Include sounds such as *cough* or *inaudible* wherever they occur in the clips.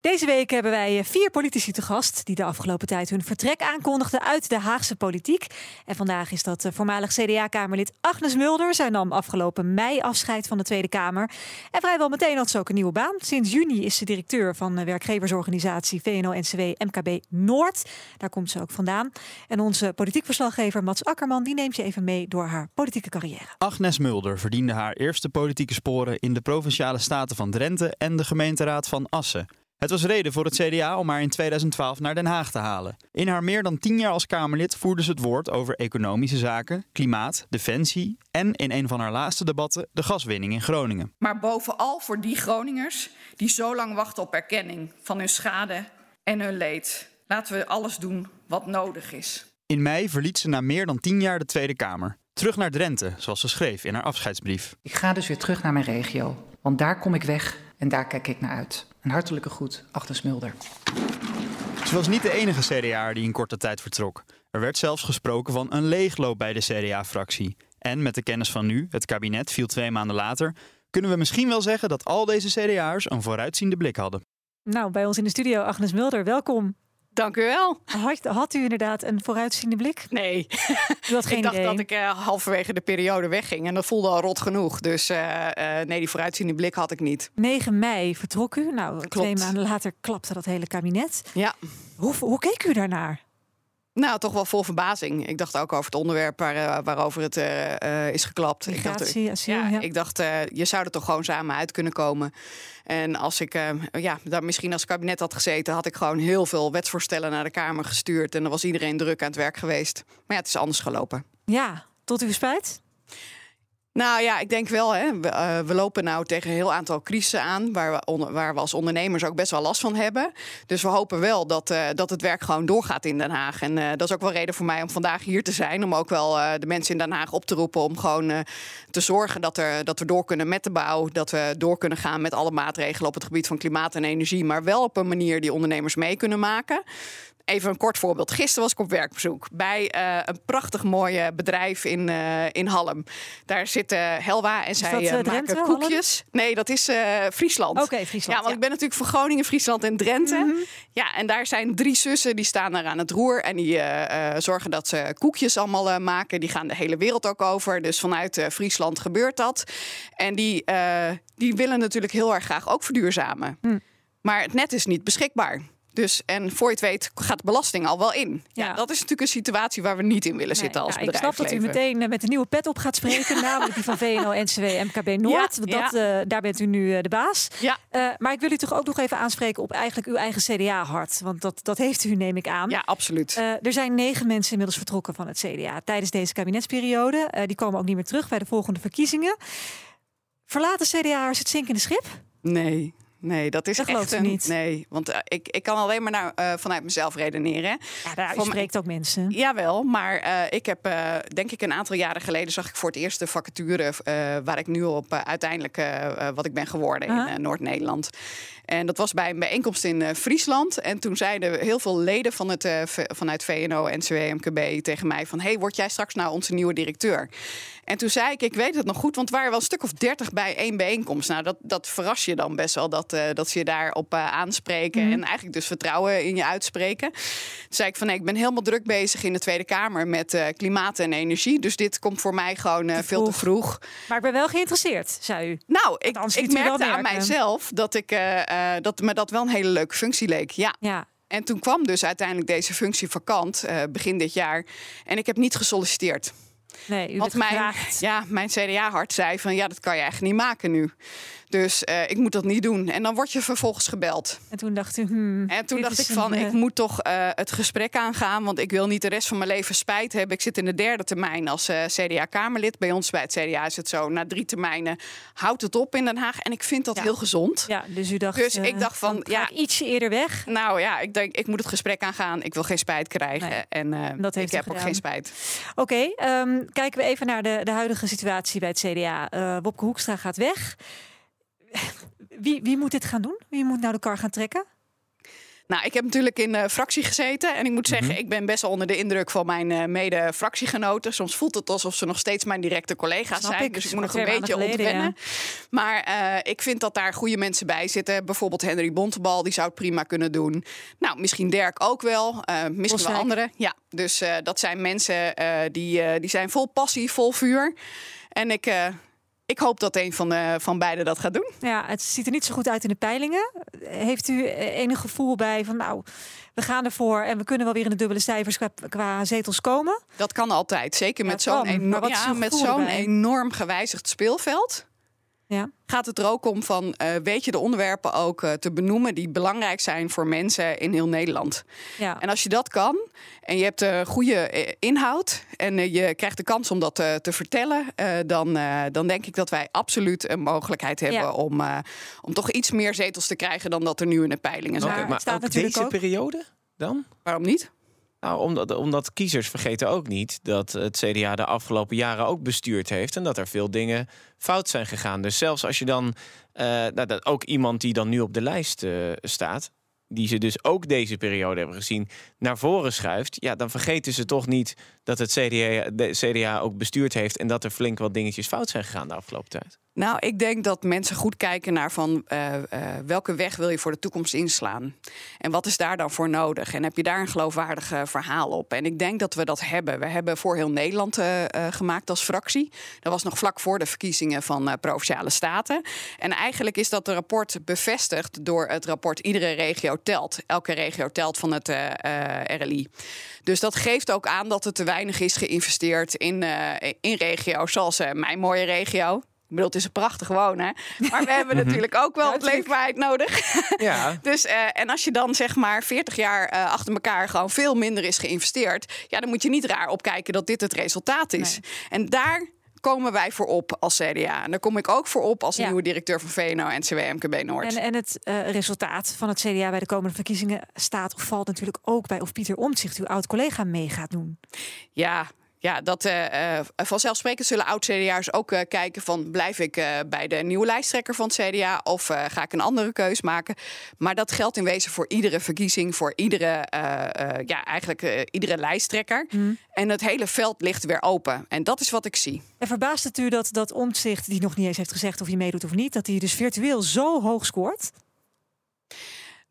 Deze week hebben wij eh, vier politici te gast die de afgelopen tijd hun vertrek aankondigden uit de Haagse politiek. En vandaag is dat eh, voormalig CDA-kamerlid Agnes Mulder. Zij nam afgelopen mei afscheid van de Tweede Kamer. En vrijwel meteen had ze ook een nieuwe baan. Sinds juni is ze directeur van de werkgeversorganisatie VNO-NCW MKB Noord. Daar komt ze ook vandaan. En onze politiek verslaggever Mats Akkerman die neemt je even mee door haar politieke carrière. Agnes Mulder verdiende haar eerste politieke sporen in de provinciale staten van Drenthe en de gemeenteraad van Assen. Het was reden voor het CDA om haar in 2012 naar Den Haag te halen. In haar meer dan tien jaar als Kamerlid voerde ze het woord over economische zaken, klimaat, defensie en in een van haar laatste debatten de gaswinning in Groningen. Maar bovenal voor die Groningers die zo lang wachten op erkenning van hun schade en hun leed. Laten we alles doen wat nodig is. In mei verliet ze na meer dan tien jaar de Tweede Kamer. Terug naar Drenthe, zoals ze schreef in haar afscheidsbrief. Ik ga dus weer terug naar mijn regio, want daar kom ik weg en daar kijk ik naar uit. Een hartelijke groet, Agnes Mulder. Ze was niet de enige CDA die in korte tijd vertrok. Er werd zelfs gesproken van een leegloop bij de CDA-fractie. En met de kennis van nu, het kabinet viel twee maanden later, kunnen we misschien wel zeggen dat al deze CDA'ers een vooruitziende blik hadden. Nou, bij ons in de studio Agnes Mulder, welkom. Dank u wel. Had, had u inderdaad een vooruitziende blik? Nee. U had geen ik dacht idee. dat ik uh, halverwege de periode wegging en dat voelde al rot genoeg. Dus uh, uh, nee, die vooruitziende blik had ik niet. 9 mei vertrok u. Nou, Klopt. twee maanden later klapte dat hele kabinet. Ja. Hoe, hoe keek u daarnaar? Nou, toch wel vol verbazing. Ik dacht ook over het onderwerp waar, waarover het uh, is geklapt. Migratie, ik dacht, asiel, ja, ja. ik dacht, uh, je zou er toch gewoon samen uit kunnen komen. En als ik, uh, ja, daar misschien als kabinet had gezeten, had ik gewoon heel veel wetsvoorstellen naar de Kamer gestuurd. En dan was iedereen druk aan het werk geweest. Maar ja, het is anders gelopen. Ja, tot uw spijt? Nou ja, ik denk wel. Hè. We, uh, we, lopen nou tegen een heel aantal crisissen aan, waar we, waar we als ondernemers ook best wel last van hebben. Dus we hopen wel dat, uh, dat het werk gewoon doorgaat in Den Haag. En uh, dat is ook wel reden voor mij om vandaag hier te zijn. Om ook wel de mensen in Den Haag op te roepen om gewoon te zorgen dat, er, dat we door kunnen met de bouw. Dat we door kunnen gaan met alle maatregelen op het gebied van klimaat en energie. Maar wel op een manier die ondernemers mee kunnen maken. Even een kort voorbeeld. Gisteren was ik op werkbezoek bij uh, een prachtig mooi bedrijf in, uh, in Halm. Daar zit uh, Helwa en zij dat, maken Drenthe, koekjes. Nee, dat is Friesland. Oké, okay, Friesland. Ja, want ja. ik ben natuurlijk van Groningen, Friesland en Drenthe. Mm -hmm. Ja, en daar zijn drie zussen die staan daar aan het roer en die zorgen dat ze koekjes allemaal maken. Die gaan de hele wereld ook over. Dus vanuit Friesland gebeurt dat. En die, die willen natuurlijk heel erg graag ook verduurzamen. Mm. Maar het net is niet beschikbaar. Dus en voor je het weet gaat de belasting al wel in. Ja. ja dat is natuurlijk een situatie waar we niet in willen nee, zitten als ja, bedrijf. Ik snap dat u meteen met een nieuwe pet op gaat spreken, *laughs* namelijk die van VNO, NCW, MKB Noord. Ja, dat, uh, daar bent u nu uh, de baas. Ja. Uh, maar ik wil u toch ook nog even aanspreken op eigenlijk uw eigen CDA-hart. Want dat, dat heeft u, neem ik aan. Ja, absoluut. er zijn negen mensen inmiddels vertrokken van het CDA tijdens deze kabinetsperiode. die komen ook niet meer terug bij de volgende verkiezingen. Verlaten CDA'ers het zinkende schip? Nee, Nee, dat is dat echt een, niet. Nee, want uh, ik, ik kan alleen maar naar, uh, vanuit mezelf redeneren. Ja, daar spreekt ook mensen. Jawel, maar uh, ik heb denk ik een aantal jaren geleden zag ik voor het eerst de vacature waar ik nu op uiteindelijk wat ik ben geworden -huh. in Noord-Nederland. En dat was bij een bijeenkomst in Friesland. En toen zeiden heel veel leden van het, vanuit VNO, NCW, MKB tegen mij van... hey, word jij straks nou onze nieuwe directeur? En toen zei ik, ik weet het nog goed, want het waren wel een stuk of dertig bij één bijeenkomst. Nou, dat, dat verras je dan best wel, dat, uh, dat ze je daarop uh, aanspreken. Mm. En eigenlijk dus vertrouwen in je uitspreken. Toen zei ik van, nee, ik ben helemaal druk bezig in de Tweede Kamer met uh, klimaat en energie. Dus dit komt voor mij gewoon te veel te vroeg. Maar ik ben wel geïnteresseerd, zei u. Nou, ik, ik merkte aan mijzelf dat, ik, dat me dat wel een hele leuke functie leek. Ja. ja. En toen kwam dus uiteindelijk deze functie vakant, begin dit jaar. En ik heb niet gesolliciteerd. Nee, u Want mijn, ja, mijn CDA-hart zei van ja, dat kan je eigenlijk niet maken nu. Dus uh, ik moet dat niet doen. En dan word je vervolgens gebeld. En toen dacht u, hmm, En toen dacht ik van, een, ik moet toch uh, het gesprek aangaan. Want ik wil niet de rest van mijn leven spijt hebben. Ik zit in de derde termijn als uh, CDA-Kamerlid. Bij ons bij het CDA is het zo, na drie termijnen houdt het op in Den Haag. En ik vind dat ja. heel gezond. Ja, dus u dacht, dus ik dacht van, ja, ja, ietsje eerder weg. Nou ja, ik denk, ik moet het gesprek aangaan. Ik wil geen spijt krijgen. Nee, en dat heeft ik heb gedaan. ook geen spijt. Oké, okay, um, kijken we even naar de, de huidige situatie bij het CDA. Uh, Wopke Hoekstra gaat weg. Wie, wie moet dit gaan doen? Wie moet nou de kar gaan trekken? Nou, ik heb natuurlijk in de fractie gezeten. En ik moet zeggen, mhm. ik ben best wel onder de indruk van mijn uh, mede-fractiegenoten. Soms voelt het alsof ze nog steeds mijn directe collega's zijn. Ik. Dus ik moet nog een beetje ontwennen. Maar uh, ik vind dat daar goede mensen bij zitten. Bijvoorbeeld Henry Bontebal, die zou het prima kunnen doen. Nou, misschien Dirk ook wel. Uh, misschien wel anderen. Ja, dus dat zijn mensen die, die zijn vol passie, vol vuur. En ik ik hoop dat een van, de, van beiden dat gaat doen. Ja, het ziet er niet zo goed uit in de peilingen. Heeft u enig gevoel bij van nou, we gaan ervoor en we kunnen wel weer in de dubbele cijfers qua, zetels komen? Dat kan altijd, zeker met zo'n enorm, ja, met zo'n enorm gewijzigd speelveld. Ja. Gaat het er ook om van, uh, weet je de onderwerpen ook uh, te benoemen die belangrijk zijn voor mensen in heel Nederland? Ja. En als je dat kan en je hebt een goede inhoud en je krijgt de kans om dat te vertellen, dan, dan denk ik dat wij absoluut een mogelijkheid hebben om, om toch iets meer zetels te krijgen dan dat er nu in de peilingen zijn. Okay, maar staat ook deze periode dan? Waarom niet? Nou, omdat, omdat kiezers vergeten ook niet dat het CDA de afgelopen jaren ook bestuurd heeft en dat er veel dingen fout zijn gegaan. Dus zelfs als je dan, uh, nou, dat ook iemand die dan nu op de lijst uh, staat, die ze dus ook deze periode hebben gezien, naar voren schuift, ja, dan vergeten ze toch niet dat het CDA, CDA ook bestuurd heeft en dat er flink wat dingetjes fout zijn gegaan de afgelopen tijd. Nou, ik denk dat mensen goed kijken naar van uh, uh, welke weg wil je voor de toekomst inslaan. En wat is daar dan voor nodig? En heb je daar een geloofwaardig verhaal op? En ik denk dat we dat hebben. We hebben voor heel Nederland uh, gemaakt als fractie. Dat was nog vlak voor de verkiezingen van provinciale staten. En eigenlijk is dat rapport bevestigd door het rapport Iedere regio telt. Elke regio telt van het RLI. Dus dat geeft ook aan dat er te weinig is geïnvesteerd in, in regio's zoals mijn mooie regio. Ik bedoel, het is een prachtig wonen. Maar we hebben mhm. natuurlijk ook wel wat leefbaarheid nodig. *laughs* Ja. dus, uh, en als je dan zeg maar 40 jaar uh, achter elkaar gewoon veel minder is geïnvesteerd. Ja, dan moet je niet raar opkijken dat dit het resultaat is. En daar komen wij voor op als CDA. En daar kom ik ook voor op als nieuwe directeur van VNO-NCW MKB Noord. En, en het uh, resultaat van het CDA bij de komende verkiezingen staat of valt natuurlijk ook bij of Pieter Omtzigt, uw oud-collega, mee gaat doen. Ja, ja, dat uh, vanzelfsprekend zullen oud-CDA'ers ook uh, kijken van... blijf ik bij de nieuwe lijsttrekker van het CDA of ga ik een andere keus maken? Maar dat geldt in wezen voor iedere verkiezing, voor iedere, ja, eigenlijk iedere lijsttrekker. Mm. En het hele veld ligt weer open. En dat is wat ik zie. En verbaast het u dat, dat Omtzigt, die nog niet eens heeft gezegd of hij meedoet of niet... dat hij dus virtueel zo hoog scoort?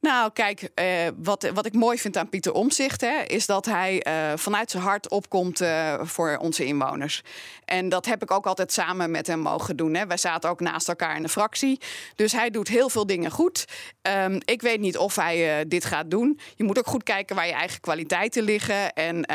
Nou, kijk, uh, wat, wat ik mooi vind aan Pieter Omzicht, is dat hij uh, vanuit zijn hart opkomt uh, voor onze inwoners. En dat heb ik ook altijd samen met hem mogen doen. Hè. Wij zaten ook naast elkaar in de fractie. Dus hij doet heel veel dingen goed. Um, ik weet niet of hij dit gaat doen. Je moet ook goed kijken waar je eigen kwaliteiten liggen en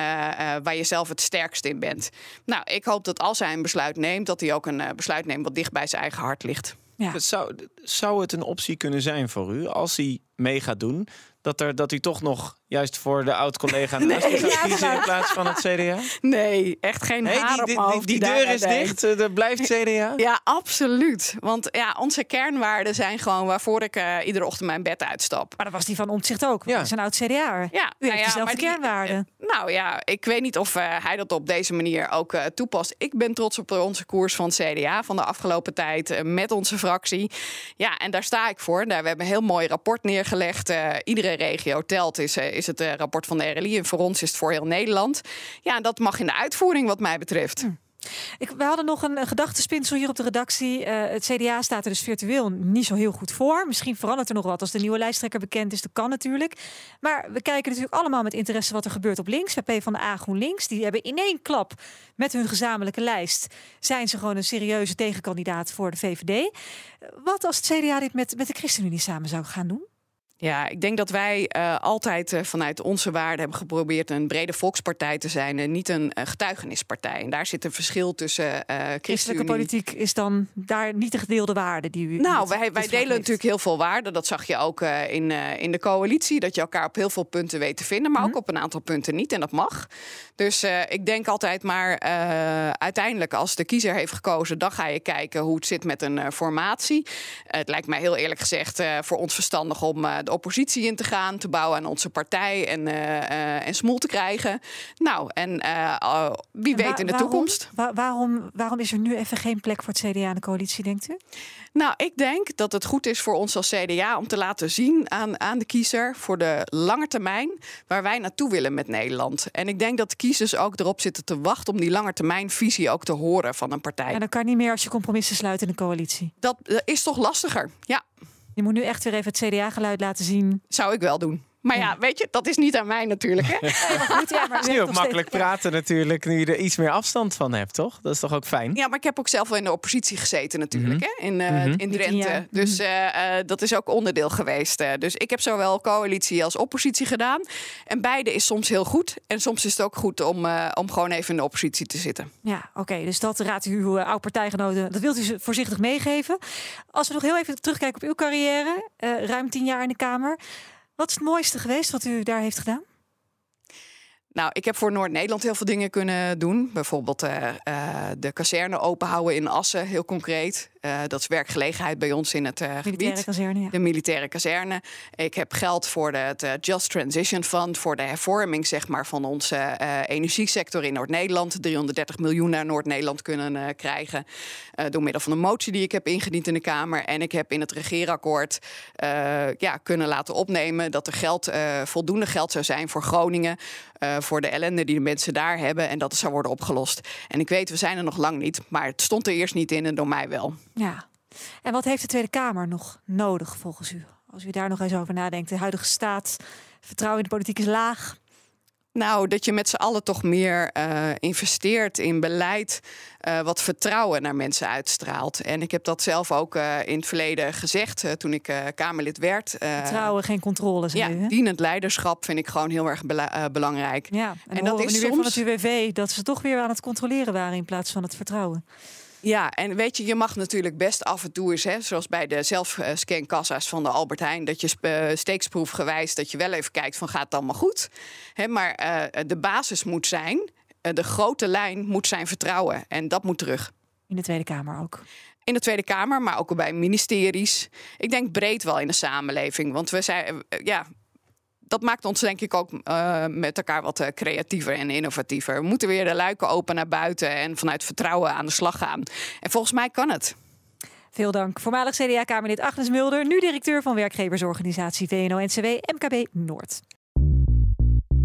waar je zelf het sterkst in bent. Nou, ik hoop dat als hij een besluit neemt, dat hij ook een besluit neemt wat dicht bij zijn eigen hart ligt. Ja. Zou, zou het een optie kunnen zijn voor u als hij mee gaat doen? Dat, er, dat u toch nog juist voor de oud-collega *laughs* nee, gaat kiezen in plaats van het CDA? Nee, echt geen nee, haar die, die, die, deur is dicht, er blijft CDA? Ja, absoluut. Want ja, onze kernwaarden zijn gewoon waarvoor ik uh, iedere ochtend mijn bed uitstap. Maar dat was die van Omtzigt ook. Ja. Dat is een oud CDA. Ja, U nou ja, dezelfde kernwaarden. nou ja, ik weet niet of uh, hij dat op deze manier ook uh, toepast. Ik ben trots op onze koers van het CDA van de afgelopen tijd met onze fractie. Ja, en daar sta ik voor. Daar, we hebben een heel mooi rapport neergelegd. iedere regio telt is, is het rapport van de RLI. En voor ons is het voor heel Nederland. Ja, dat mag in de uitvoering wat mij betreft. Hm. Ik, we hadden nog een, een hier op de redactie. Uh, het CDA staat er dus virtueel niet zo heel goed voor. Misschien verandert er nog wat als de nieuwe lijsttrekker bekend is. Dat kan natuurlijk. Maar we kijken natuurlijk allemaal met interesse wat er gebeurt op links. Bij van de A GroenLinks. Die hebben in één klap met hun gezamenlijke lijst... zijn ze gewoon een serieuze tegenkandidaat voor de VVD. Wat als het CDA dit met, met de ChristenUnie samen zou gaan doen? Ja, ik denk dat wij uh, altijd uh, vanuit onze waarden hebben geprobeerd een brede volkspartij te zijn en niet een uh, getuigenispartij. En daar zit een verschil tussen christelijke politiek is dan daar niet de gedeelde waarde die u. Nou, wij, wij delen natuurlijk heel veel waarden. Dat zag je ook in, in de coalitie, dat je elkaar op heel veel punten weet te vinden, maar ook mhm. op een aantal punten niet. En dat mag. Dus ik denk altijd maar uiteindelijk als de kiezer heeft gekozen, dan ga je kijken hoe het zit met een formatie. het lijkt mij heel eerlijk gezegd voor ons verstandig om de oppositie in te gaan, te bouwen aan onze partij en, en smoel te krijgen. Nou, en wie weet in de toekomst. waarom, waarom is er nu even geen plek voor het CDA in de coalitie, denkt u? Nou, ik denk dat het goed is voor ons als CDA om te laten zien aan, aan de kiezer voor de lange termijn waar wij naartoe willen met Nederland. En ik denk dat de kiezers ook erop zitten te wachten om die lange termijn visie ook te horen van een partij. En dan kan niet meer als je compromissen sluit in de coalitie. Dat is toch lastiger, ja. Je moet nu echt weer even het CDA-geluid laten zien. Zou ik wel doen. Maar ja, weet je, dat is niet aan mij natuurlijk. Hè? *laughs* maar goed, ja, maar het is nu ook makkelijk praten natuurlijk, nu je er iets meer afstand van hebt, toch? Dat is toch ook fijn? Ja, maar ik heb ook zelf wel in de oppositie gezeten natuurlijk, mhm. hè? In, uh, in Drenthe. Dus uh, dat is ook onderdeel geweest. dus ik heb zowel coalitie als oppositie gedaan. En beide is soms heel goed. En soms is het ook goed om, om gewoon even in de oppositie te zitten. Ja, oké. dus dat raadt u uw oude partijgenoten, dat wilt u voorzichtig meegeven. Als we nog heel even terugkijken op uw carrière, ruim tien jaar in de Kamer. Wat is het mooiste geweest wat u daar heeft gedaan? Nou, ik heb voor Noord-Nederland heel veel dingen kunnen doen. Bijvoorbeeld uh, uh, de kazerne openhouden in Assen, heel concreet. Uh, dat is werkgelegenheid bij ons in het militaire gebied. Kazerne, ja. De militaire kazerne. Ik heb geld voor de, het Just Transition Fund, voor de hervorming zeg maar, van onze energiesector in Noord-Nederland. 330 miljoen naar Noord-Nederland kunnen krijgen. door middel van een motie die ik heb ingediend in de Kamer. En ik heb in het regeerakkoord ja, kunnen laten opnemen dat er geld, voldoende geld zou zijn voor Groningen voor de ellende die de mensen daar hebben. En dat het zou worden opgelost. En ik weet, we zijn er nog lang niet. Maar het stond er eerst niet in en door mij wel. Ja. En wat heeft de Tweede Kamer nog nodig volgens u? Als u daar nog eens over nadenkt. De huidige staat, vertrouwen in de politiek is laag. Nou, dat je met z'n allen toch meer uh, investeert in beleid. Uh, wat vertrouwen naar mensen uitstraalt. En ik heb dat zelf ook uh, in het verleden gezegd toen ik Kamerlid werd. vertrouwen, geen controle. Ja, u, dienend leiderschap vind ik gewoon heel erg bela belangrijk. Ja, en, en dat is nu soms... weer van het UWV dat ze toch weer aan het controleren waren in plaats van het vertrouwen. Ja, en weet je, je mag natuurlijk best af en toe eens, hè, zoals bij de zelfscankassa's van de Albert Heijn, dat je uh, steeksproefgewijs dat je wel even kijkt van gaat het allemaal goed. Hè, maar uh, de basis moet zijn, uh, de grote lijn moet zijn vertrouwen en dat moet terug. In de Tweede Kamer ook in de Tweede Kamer, maar ook bij ministeries. Ik denk breed wel in de samenleving. Want we zijn, ja, dat maakt ons denk ik ook uh, met elkaar wat uh, creatiever en innovatiever. We moeten weer de luiken open naar buiten en vanuit vertrouwen aan de slag gaan. En volgens mij kan het. Veel dank. Voormalig CDA-Kamerlid Agnes Mulder, nu directeur van werkgeversorganisatie VNO-NCW MKB Noord.